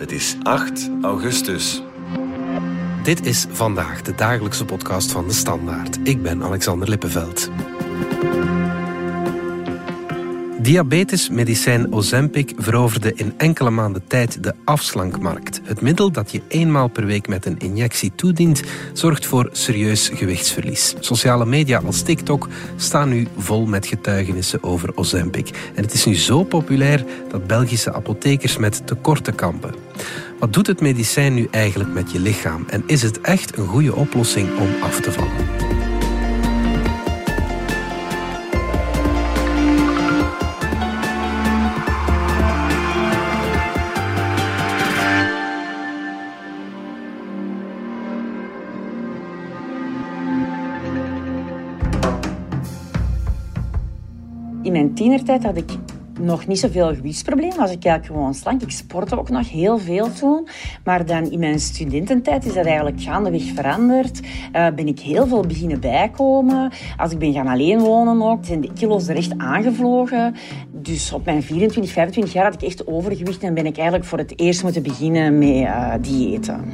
Het is 8 augustus. Dit is vandaag de dagelijkse podcast van de Standaard. Ik ben Alexander Lippenveld. Diabetesmedicijn Ozempic veroverde in enkele maanden tijd de afslankmarkt. Het middel dat je eenmaal per week met een injectie toedient, zorgt voor serieus gewichtsverlies. Sociale media als TikTok staan nu vol met getuigenissen over Ozempic. En het is nu zo populair dat Belgische apothekers met tekorten kampen. Wat doet het medicijn nu eigenlijk met je lichaam? En is het echt een goede oplossing om af te vallen? Tienertijd had ik nog niet zoveel gewichtsproblemen. Was ik eigenlijk gewoon slank. Ik sportte ook nog heel veel toen. Maar dan in mijn studententijd is dat eigenlijk gaandeweg veranderd. Uh, ben ik heel veel beginnen bijkomen. Als ik ben gaan alleen wonen ook, zijn de kilo's er echt aangevlogen. Dus op mijn 24, 25 jaar had ik echt overgewicht en ben ik eigenlijk voor het eerst moeten beginnen met uh, diëten.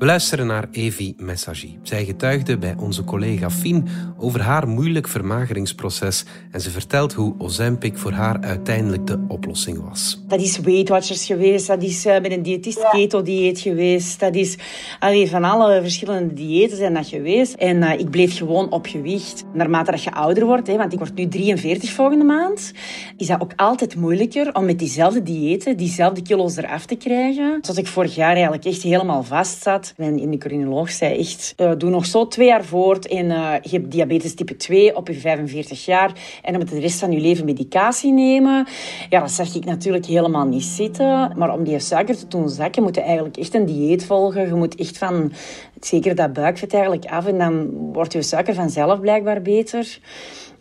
We luisteren naar Evi Messagie. Zij getuigde bij onze collega Fien over haar moeilijk vermageringsproces en ze vertelt hoe Ozempic voor haar uiteindelijk de oplossing was. Dat is Weight Watchers geweest, dat is uh, met een diëtist keto-dieet geweest, dat is allee, van alle verschillende diëten zijn dat geweest. En uh, ik bleef gewoon op gewicht. Naarmate dat je ouder wordt, hè, want ik word nu 43 volgende maand, is dat ook altijd moeilijker om met diezelfde diëten, diezelfde kilo's eraf te krijgen. Zoals ik vorig jaar eigenlijk echt helemaal vast zat mijn endocrinoloog zei echt, uh, doe nog zo twee jaar voort en uh, je hebt diabetes type 2 op je 45 jaar en dan moet de rest van je leven medicatie nemen. Ja, dat zag ik natuurlijk helemaal niet zitten. Maar om die suiker te doen zakken, moet je eigenlijk echt een dieet volgen. Je moet echt van zeker dat buikvet eigenlijk af en dan wordt je suiker vanzelf blijkbaar beter.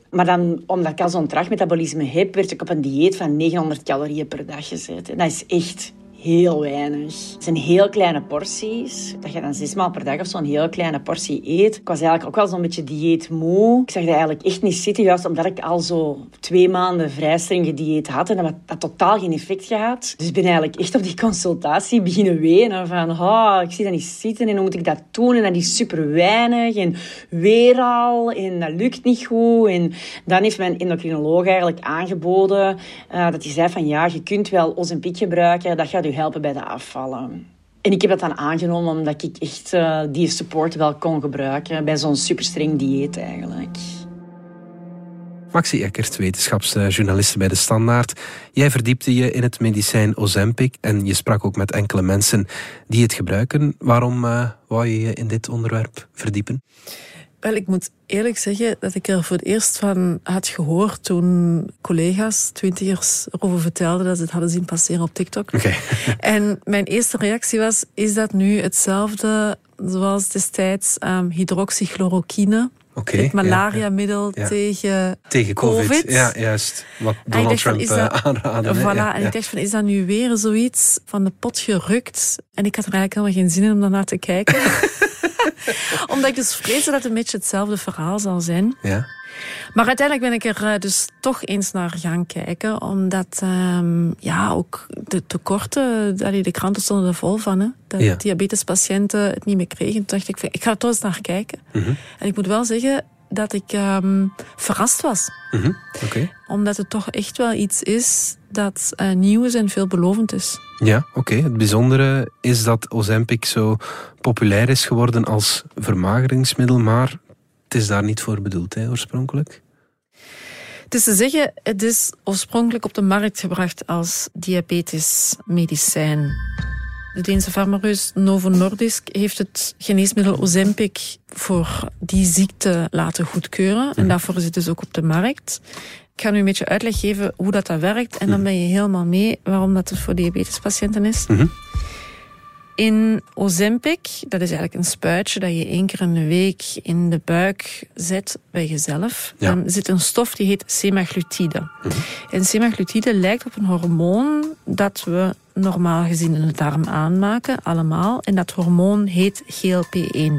Maar dan, omdat ik al zo'n traag metabolisme heb, werd ik op een dieet van 900 calorieën per dag gezet. En dat is echt heel weinig. Het zijn heel kleine porties. Dat je dan zes maal per dag of zo'n heel kleine portie eet. Ik was eigenlijk ook wel zo'n beetje dieetmoe. Ik zag dat eigenlijk echt niet zitten, juist omdat ik al zo twee maanden vrij streng gedieet had. En dat had totaal geen effect gehad. Dus ik ben eigenlijk echt op die consultatie beginnen wenen. Van, oh, ik zie dat niet zitten en hoe moet ik dat doen? En dat is super weinig. En weer al. En dat lukt niet goed. En dan heeft mijn endocrinoloog eigenlijk aangeboden uh, dat hij zei van, ja, je kunt wel Ozempic gebruiken. Dat gaat helpen bij de afvallen. En ik heb dat dan aangenomen omdat ik echt uh, die support wel kon gebruiken bij zo'n superstreng dieet eigenlijk. Maxi Eckert, wetenschapsjournaliste bij De Standaard. Jij verdiepte je in het medicijn Ozempic en je sprak ook met enkele mensen die het gebruiken. Waarom uh, wou je je in dit onderwerp verdiepen? Wel, ik moet eerlijk zeggen dat ik er voor het eerst van had gehoord toen collega's, twintigers, erover vertelden dat ze het hadden zien passeren op TikTok. Okay. En mijn eerste reactie was, is dat nu hetzelfde zoals destijds um, hydroxychloroquine? Okay, het malaria-middel ja, ja. tegen, tegen COVID. COVID. Ja, juist. Wat Donald Trump van, dat, aanraadde. Voilà, ja, en ik dacht van, is dat nu weer zoiets van de pot gerukt? En ik had er eigenlijk helemaal geen zin in om daarnaar te kijken. Omdat ik dus vrees dat het een beetje hetzelfde verhaal zal zijn. Ja. Maar uiteindelijk ben ik er uh, dus toch eens naar gaan kijken. Omdat um, ja, ook de tekorten, de kranten stonden er vol van. Hè, dat Ja. diabetespatiënten het niet meer kregen. Toen dacht ik, ik ga er toch eens naar kijken. Mhm. En ik moet wel zeggen dat ik um, verrast was. Mhm. Omdat het toch echt wel iets is dat uh, nieuw is en veelbelovend is. Ja, oké. Het bijzondere is dat Ozempic zo populair is geworden als vermageringsmiddel, maar het is daar niet voor bedoeld, hè, oorspronkelijk. Het is te zeggen, het is oorspronkelijk op de markt gebracht als diabetesmedicijn. De Deense farmaceut Novo Nordisk heeft het geneesmiddel Ozempic voor die ziekte laten goedkeuren. En daarvoor is het dus ook op de markt. Ik ga nu een beetje uitleg geven hoe dat, dat werkt. En dan ben je helemaal mee waarom dat het voor diabetespatiënten is. Mhm. In Ozempic, dat is eigenlijk een spuitje dat je één keer in de week in de buik zet bij jezelf. Ja. Dan zit een stof die heet semaglutide. En semaglutide lijkt op een hormoon dat we normaal gezien in de darm aanmaken, allemaal. En dat hormoon heet GLP-1.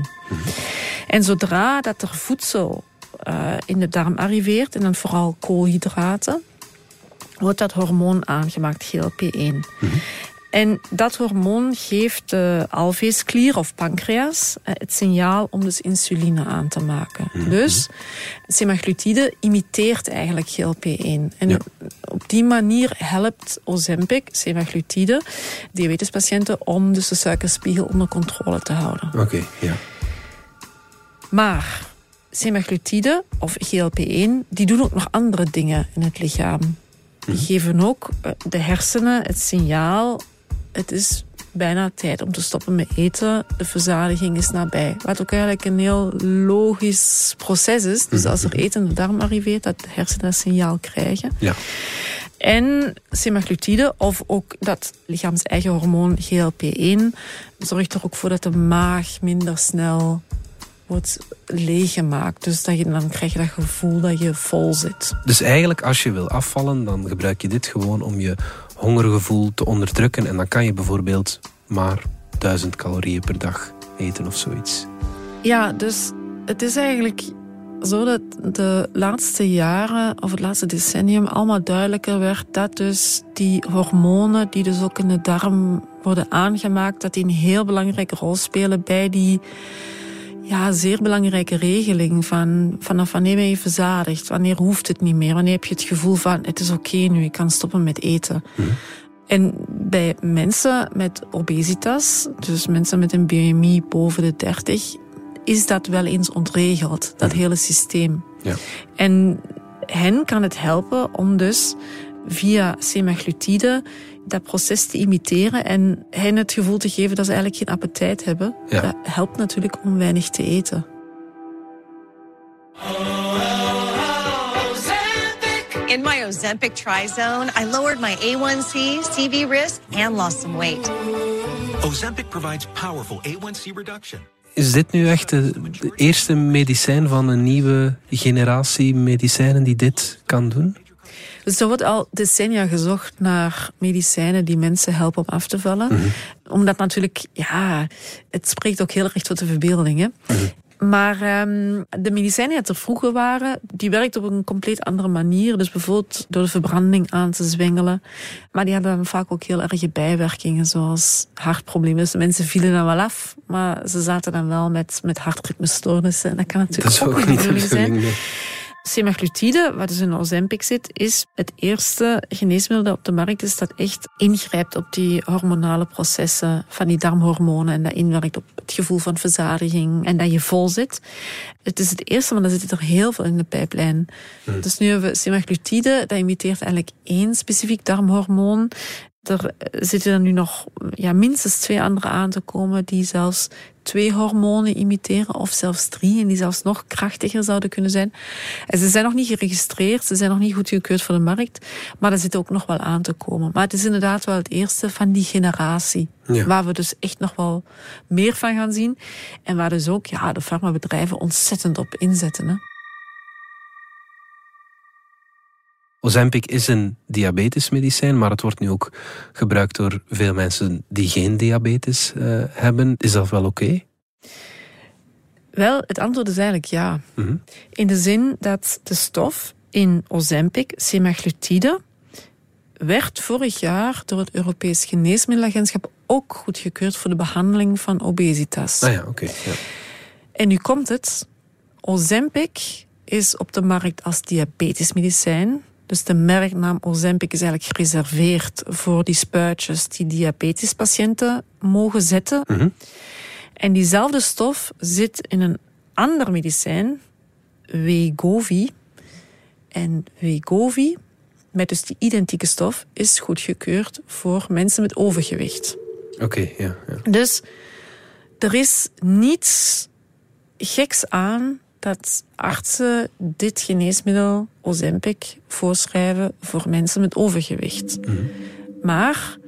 En zodra dat er voedsel uh, in de darm arriveert, en dan vooral koolhydraten, wordt dat hormoon aangemaakt, GLP-1. En dat hormoon geeft de alveesklier of pancreas eh, het signaal om dus insuline aan te maken. Mhm. Dus semaglutide imiteert eigenlijk GLP-1. En op die manier helpt Ozempic, semaglutide, diabetespatiënten om dus de suikerspiegel onder controle te houden. Oké, ja. Maar semaglutide of GLP-1, die doen ook nog andere dingen in het lichaam. Die geven ook eh, de hersenen het signaal, het is bijna tijd om te stoppen met eten. De verzadiging is nabij. Wat ook eigenlijk een heel logisch proces is. Dus als er eten in de darm arriveert, dat de hersenen dat signaal krijgen. ja. En semaglutide, of ook dat lichaams eigen hormoon GLP-1, zorgt er ook voor dat de maag minder snel wordt leeggemaakt. Dus dat je, dan krijg je dat gevoel dat je vol zit. Dus eigenlijk, als je wil afvallen, dan gebruik je dit gewoon om je hongergevoel te onderdrukken. En dan kan je bijvoorbeeld maar 1000 calorieën per dag eten of zoiets. Ja, dus het is eigenlijk zo dat de laatste jaren of het laatste decennium allemaal duidelijker werd dat dus die hormonen die dus ook in de darm worden aangemaakt, dat die een heel belangrijke rol spelen bij die ja, zeer belangrijke regeling van vanaf wanneer ben je verzadigd, wanneer hoeft het niet meer, wanneer heb je het gevoel van het is oké nu, ik kan stoppen met eten. En bij mensen met obesitas, dus mensen met een BMI boven de 30, is dat wel eens ontregeld, dat hele systeem. Ja. En hen kan het helpen om dus via semaglutide dat proces te imiteren en hen het gevoel te geven dat ze eigenlijk geen appetijt hebben. Ja. Dat helpt natuurlijk om weinig te eten. In my Ozempic Trizone, I lowered my A1C, CV risk, and lost some weight. Ozempic provides powerful A1C reduction. Is dit nu echt de, de eerste medicijn van een nieuwe generatie medicijnen die dit kan doen? Dus er wordt al decennia gezocht naar medicijnen die mensen helpen om af te vallen. Omdat natuurlijk, ja, het spreekt ook heel erg tot de verbeelding. Hè? Maar ehm, de medicijnen die er vroeger waren, die werkten op een compleet andere manier. Dus bijvoorbeeld door de verbranding aan te zwengelen. Maar die hadden dan vaak ook heel erge bijwerkingen, zoals hartproblemen. Dus de mensen vielen dan wel af, maar ze zaten dan wel met, met hartritmestoornissen. En dat kan natuurlijk ook, ook niet de bedoeling zijn. Semaglutide, wat dus in Ozempic zit, is het eerste geneesmiddel dat op de markt is dat echt ingrijpt op die hormonale processen van die darmhormonen en dat inwerkt op het gevoel van verzadiging en dat je vol zit. Het is het eerste, maar dan zit er heel veel in de pijplijn. Dus nu hebben we semaglutide, dat imiteert eigenlijk één specifiek darmhormoon. Er zitten er nu nog ja, minstens twee andere aan te komen die zelfs twee hormonen imiteren, of zelfs drie, en die zelfs nog krachtiger zouden kunnen zijn. En ze zijn nog niet geregistreerd, ze zijn nog niet goedgekeurd voor de markt, maar er zit ook nog wel aan te komen. Maar het is inderdaad wel het eerste van die generatie, Ja. waar we dus echt nog wel meer van gaan zien. En waar dus ook ja, de farmabedrijven ontzettend op inzetten. Hè. Ozempic is een diabetesmedicijn, maar het wordt nu ook gebruikt door veel mensen die geen diabetes eh, hebben. Is dat wel oké? Wel, het antwoord is eigenlijk ja. Mhm. In de zin dat de stof in Ozempic, semaglutide, werd vorig jaar door het Europees Geneesmiddelagentschap ook goedgekeurd voor de behandeling van obesitas. Ah ja, oké. ja. En nu komt het. Ozempic is op de markt als diabetesmedicijn. Dus de merknaam Ozempic is eigenlijk gereserveerd voor die spuitjes die diabetespatiënten mogen zetten. Mhm. En diezelfde stof zit in een ander medicijn, Wegovy. En Wegovy, met dus die identieke stof, is goedgekeurd voor mensen met overgewicht. Oké, ja, ja. Dus er is niets geks aan dat artsen dit geneesmiddel Ozempic voorschrijven voor mensen met overgewicht. Maar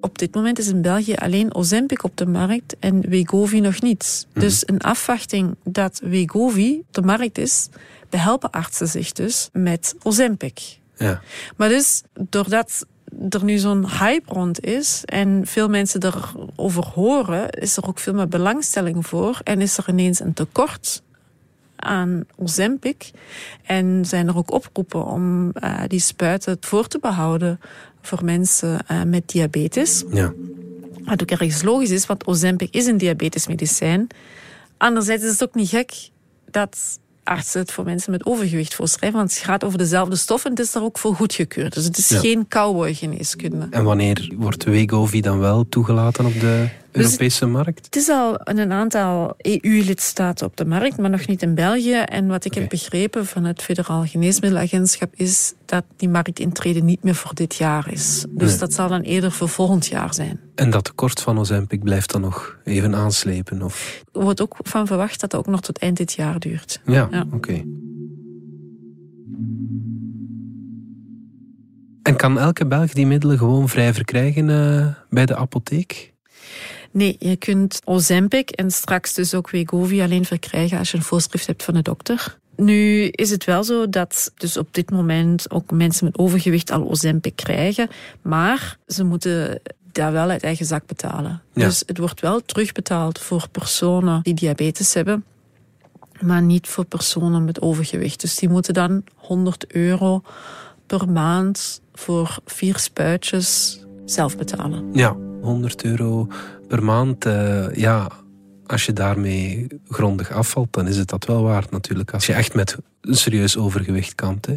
op dit moment is in België alleen Ozempic op de markt en Wegovy nog niet. Dus in afwachting dat Wegovy op de markt is, behelpen artsen zich dus met Ozempic. ja. Maar dus, doordat er nu zo'n hype rond is en veel mensen erover horen, is er ook veel meer belangstelling voor en is er ineens een tekort aan Ozempic. En zijn er ook oproepen om uh, die spuiten voor te behouden voor mensen uh, met diabetes. Ja. Wat ook ergens logisch is, want Ozempic is een diabetesmedicijn. Anderzijds is het ook niet gek dat artsen het voor mensen met overgewicht voorschrijven. Want het gaat over dezelfde stoffen en het is daar ook voor goedgekeurd. Dus het is Ja. geen cowboy-geneeskunde. En wanneer wordt Wegovy dan wel toegelaten op de Dus- markt? Het is al in een aantal EU-lidstaten op de markt, maar nog niet in België. En wat ik heb begrepen van het Federaal Geneesmiddelagentschap is dat die marktintrede niet meer voor dit jaar is. Dus Nee. dat zal dan eerder voor volgend jaar zijn. En dat tekort van Ozempic blijft dan nog even aanslepen? Of... Er wordt ook van verwacht dat dat ook nog tot eind dit jaar duurt. Ja, Ja. oké. En kan elke Belg die middelen gewoon vrij verkrijgen eh, bij de apotheek? Nee, je kunt Ozempic en straks dus ook Wegovy alleen verkrijgen als je een voorschrift hebt van de dokter. Nu is het wel zo dat dus op dit moment ook mensen met overgewicht al Ozempic krijgen, maar ze moeten dat wel uit eigen zak betalen. Ja. Dus het wordt wel terugbetaald voor personen die diabetes hebben, maar niet voor personen met overgewicht. Dus die moeten dan 100 euro per maand voor vier spuitjes zelf betalen. Ja, 100 euro per maand. eh, ja, als je daarmee grondig afvalt, dan is het dat wel waard natuurlijk. Als je echt met een serieus overgewicht kampt. Hè.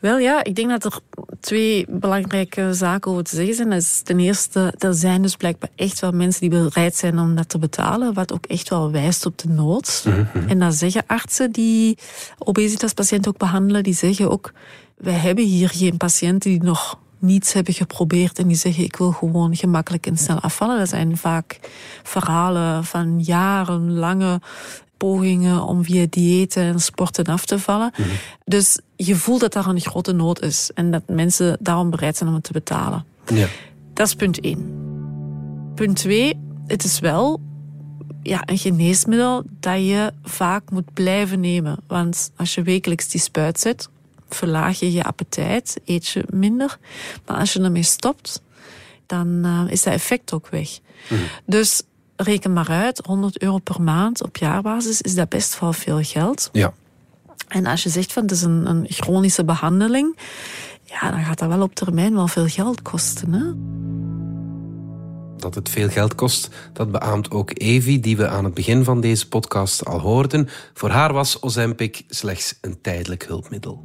Wel ja, ik denk dat er twee belangrijke zaken over te zeggen zijn. Dat is ten eerste, er zijn dus blijkbaar echt wel mensen die bereid zijn om dat te betalen, wat ook echt wel wijst op de nood. En dan zeggen artsen die obesitaspatiënten ook behandelen, die zeggen ook, wij hebben hier geen patiënten die nog niets hebben geprobeerd en die zeggen ik wil gewoon gemakkelijk en snel afvallen. Dat zijn vaak verhalen van jarenlange pogingen om via diëten en sporten af te vallen. Dus je voelt dat daar een grote nood is en dat mensen daarom bereid zijn om het te betalen. Ja. Dat is punt één. Punt twee, het is wel ja, een geneesmiddel dat je vaak moet blijven nemen. Want als je wekelijks die spuit zet, verlaag je je appetijt, eet je minder. Maar als je ermee stopt, dan eh, is dat effect ook weg. Dus reken maar uit, 100 euro per maand op jaarbasis is dat best wel veel geld. ja. En als je zegt van het is een, een chronische behandeling, ja, dan gaat dat wel op termijn wel veel geld kosten. Hè? Dat het veel geld kost, dat beaamt ook Evi, die we aan het begin van deze podcast al hoorden. Voor haar was Ozempic slechts een tijdelijk hulpmiddel.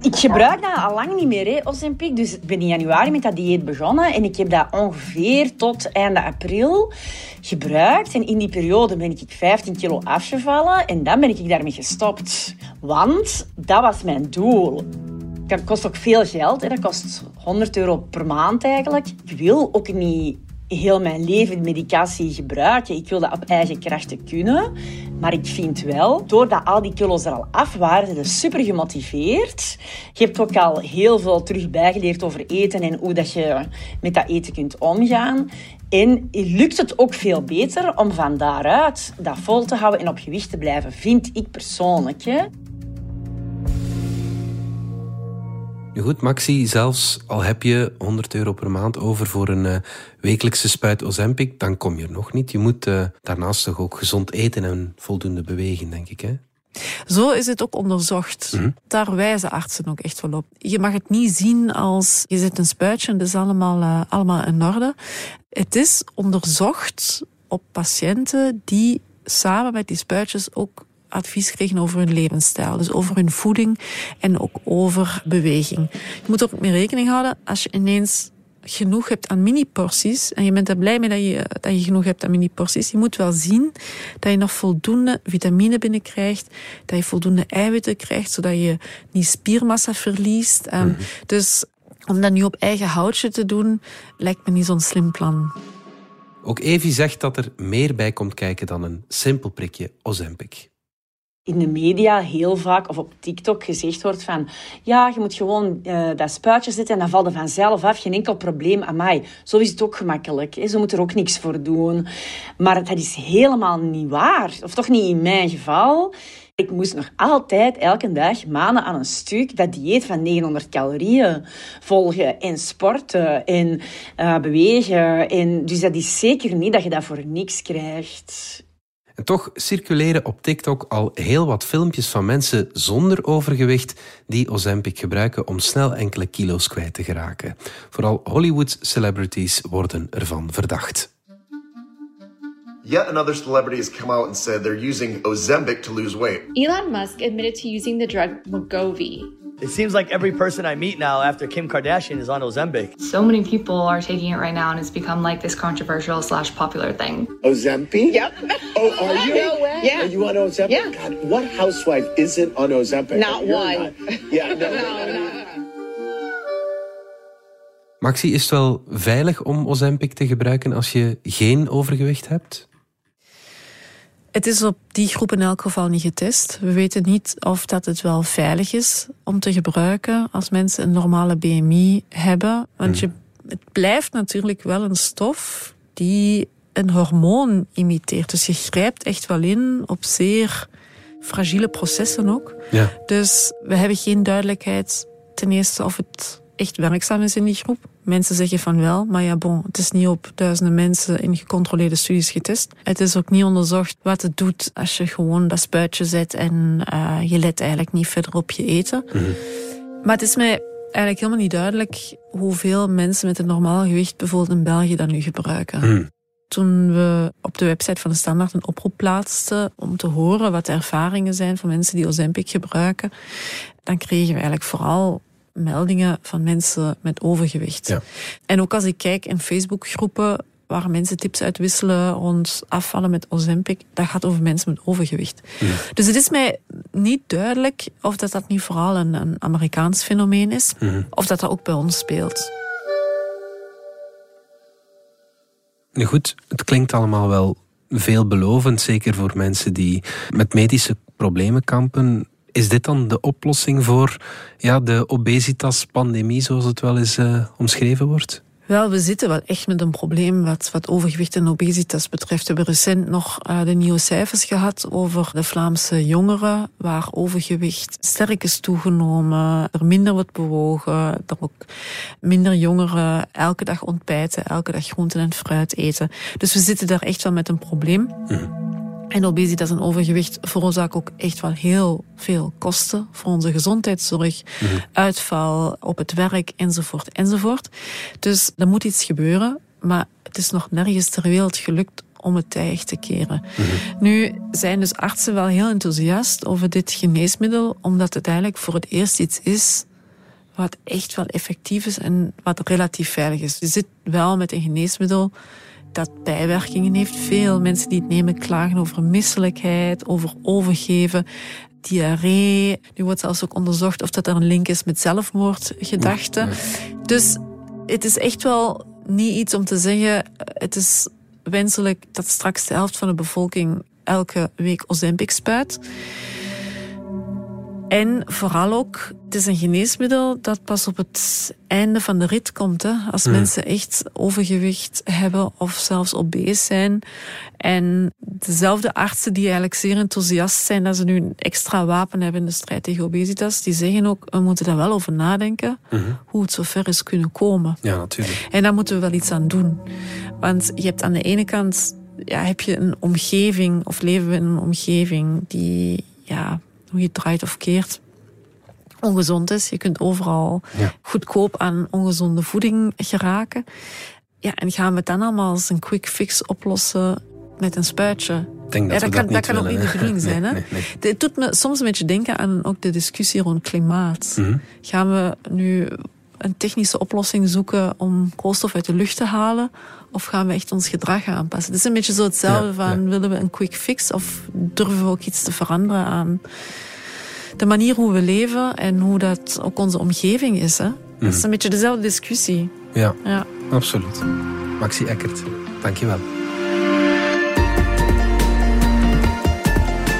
Ik gebruik dat al lang niet meer, Ozempic. Dus ik ben in januari met dat dieet begonnen. En ik heb dat ongeveer tot einde april gebruikt. En in die periode ben ik 15 kilo afgevallen. En dan ben ik daarmee gestopt. Want dat was mijn doel. Dat kost ook veel geld. Hè. Dat kost 100 euro per maand eigenlijk. Ik wil ook niet heel mijn leven medicatie gebruiken. Ik wil dat op eigen krachten kunnen. Maar ik vind wel, doordat al die kilo's er al af waren, zijn super gemotiveerd. Je hebt ook al heel veel terug bijgeleerd over eten en hoe dat je met dat eten kunt omgaan. En lukt het ook veel beter om van daaruit dat vol te houden en op gewicht te blijven, vind ik persoonlijk. Nu goed, Maxi, zelfs al heb je 100 euro per maand over voor een eh, wekelijkse spuit Ozempic, dan kom je er nog niet. Je moet eh, daarnaast toch ook gezond eten en voldoende bewegen, denk ik. Hè? Zo is het ook onderzocht. Daar wijzen artsen ook echt wel op. Je mag het niet zien als je zet een spuitje en dat is allemaal, eh, allemaal in orde. Het is onderzocht op patiënten die samen met die spuitjes ook advies kregen over hun levensstijl. Dus over hun voeding en ook over beweging. Je moet er ook mee rekening houden als je ineens genoeg hebt aan mini-porties en je bent er blij mee dat je, dat je genoeg hebt aan mini-porties, je moet wel zien dat je nog voldoende vitamine binnenkrijgt, dat je voldoende eiwitten krijgt, zodat je niet spiermassa verliest. Um, Dus om dat nu op eigen houtje te doen, lijkt me niet zo'n slim plan. Ook Evi zegt dat er meer bij komt kijken dan een simpel prikje Ozempic. In de media heel vaak of op TikTok gezegd wordt van ja, je moet gewoon uh, dat spuitje zetten en dan valt er vanzelf af, geen enkel probleem. Amai, zo is het ook gemakkelijk. Hè? Zo moet er ook niks voor doen. Maar dat is helemaal niet waar. Of toch niet in mijn geval. Ik moest nog altijd elke dag maanden aan een stuk dat dieet van 900 calorieën volgen en sporten en uh, bewegen. En dus dat is zeker niet dat je dat voor niks krijgt. En toch circuleren op TikTok al heel wat filmpjes van mensen zonder overgewicht die Ozempic gebruiken om snel enkele kilo's kwijt te geraken. Vooral Hollywood celebrities worden ervan verdacht. Yet another celebrity has come out and said they're using Ozempic to lose weight. Elon Musk admitted to using the drug Wegovy. It seems like every person I meet now after Kim Kardashian is on Ozempic. So many people are taking it right now, and it's become like this controversial slash popular thing. Ozempic? Yep. Oh, are you? No way. Yeah. Are you on Ozempic? Yeah. God, what housewife isn't on Ozempic? Not one. not. Yeah, no, no, no. Maxi, is het wel veilig om Ozempic te gebruiken als je geen overgewicht hebt? Het is op die groep in elk geval niet getest. We weten niet of dat het wel veilig is om te gebruiken als mensen een normale BMI hebben. Want je, het blijft natuurlijk wel een stof die een hormoon imiteert. Dus je grijpt echt wel in op zeer fragiele processen ook. Ja. Dus we hebben geen duidelijkheid ten eerste of het echt werkzaam is in die groep. Mensen zeggen van wel, maar ja, bon, het is niet op duizenden mensen in gecontroleerde studies getest. Het is ook niet onderzocht wat het doet als je gewoon dat spuitje zet en uh, je let eigenlijk niet verder op je eten. Maar het is mij eigenlijk helemaal niet duidelijk hoeveel mensen met een normaal gewicht bijvoorbeeld in België dat nu gebruiken. Toen we op de website van de Standaard een oproep plaatsten om te horen wat de ervaringen zijn van mensen die Ozempic gebruiken, dan kregen we eigenlijk vooral meldingen van mensen met overgewicht. Ja. En ook als ik kijk in Facebookgroepen waar mensen tips uitwisselen rond afvallen met Ozempic, dat gaat over mensen met overgewicht. Dus het is mij niet duidelijk of dat, dat niet vooral een, een Amerikaans fenomeen is, of dat dat ook bij ons speelt. Nu goed, het klinkt allemaal wel veelbelovend, zeker voor mensen die met medische problemen kampen. Is dit dan de oplossing voor ja, de obesitas-pandemie, zoals het wel eens uh, omschreven wordt? Wel, we zitten wel echt met een probleem wat, wat overgewicht en obesitas betreft. We hebben recent nog uh, de nieuwe cijfers gehad over de Vlaamse jongeren, waar overgewicht sterk is toegenomen, er minder wordt bewogen, er ook minder jongeren elke dag ontbijten, elke dag groenten en fruit eten. Dus we zitten daar echt wel met een probleem. Mm. En obesitas en overgewicht veroorzaken ook echt wel heel veel kosten voor onze gezondheidszorg, Mhm. uitval op het werk enzovoort enzovoort. Dus er moet iets gebeuren, maar het is nog nergens ter wereld gelukt om het tij te keren. Nu zijn dus artsen wel heel enthousiast over dit geneesmiddel, omdat het eigenlijk voor het eerst iets is wat echt wel effectief is en wat relatief veilig is. Je zit wel met een geneesmiddel dat bijwerkingen heeft. Veel mensen die het nemen klagen over misselijkheid, over overgeven, diarree. Nu wordt zelfs ook onderzocht of dat er een link is met zelfmoordgedachten. Dus het is echt wel niet iets om te zeggen, het is wenselijk dat straks de helft van de bevolking elke week Ozempic spuit. En vooral ook, het is een geneesmiddel dat pas op het einde van de rit komt. Hè? Als Hmm. mensen echt overgewicht hebben of zelfs obese zijn. En dezelfde artsen die eigenlijk zeer enthousiast zijn dat ze nu een extra wapen hebben in de strijd tegen obesitas, die zeggen ook, we moeten daar wel over nadenken hoe het zover is kunnen komen. Ja, natuurlijk. En daar moeten we wel iets aan doen. Want je hebt aan de ene kant ja, heb je een omgeving, of leven we in een omgeving die, ja, hoe je het draait of keert, ongezond is. Je kunt overal Ja. goedkoop aan ongezonde voeding geraken. Ja, en gaan we het dan allemaal als een quick fix oplossen met een spuitje? Denk dat ja, dat, kan, dat dat kan ook niet de bedoeling zijn. Hè? Nee, nee, nee. Het doet me soms een beetje denken aan ook de discussie rond klimaat. Mhm. Gaan we nu een technische oplossing zoeken om koolstof uit de lucht te halen? Of gaan we echt ons gedrag aanpassen? Het is een beetje zo hetzelfde Ja, van, willen we een quick fix? Of durven we ook iets te veranderen aan de manier hoe we leven en hoe dat ook onze omgeving is? Hè? Dat is een beetje dezelfde discussie. Ja, Ja. absoluut. Maxi Eckert, dankjewel.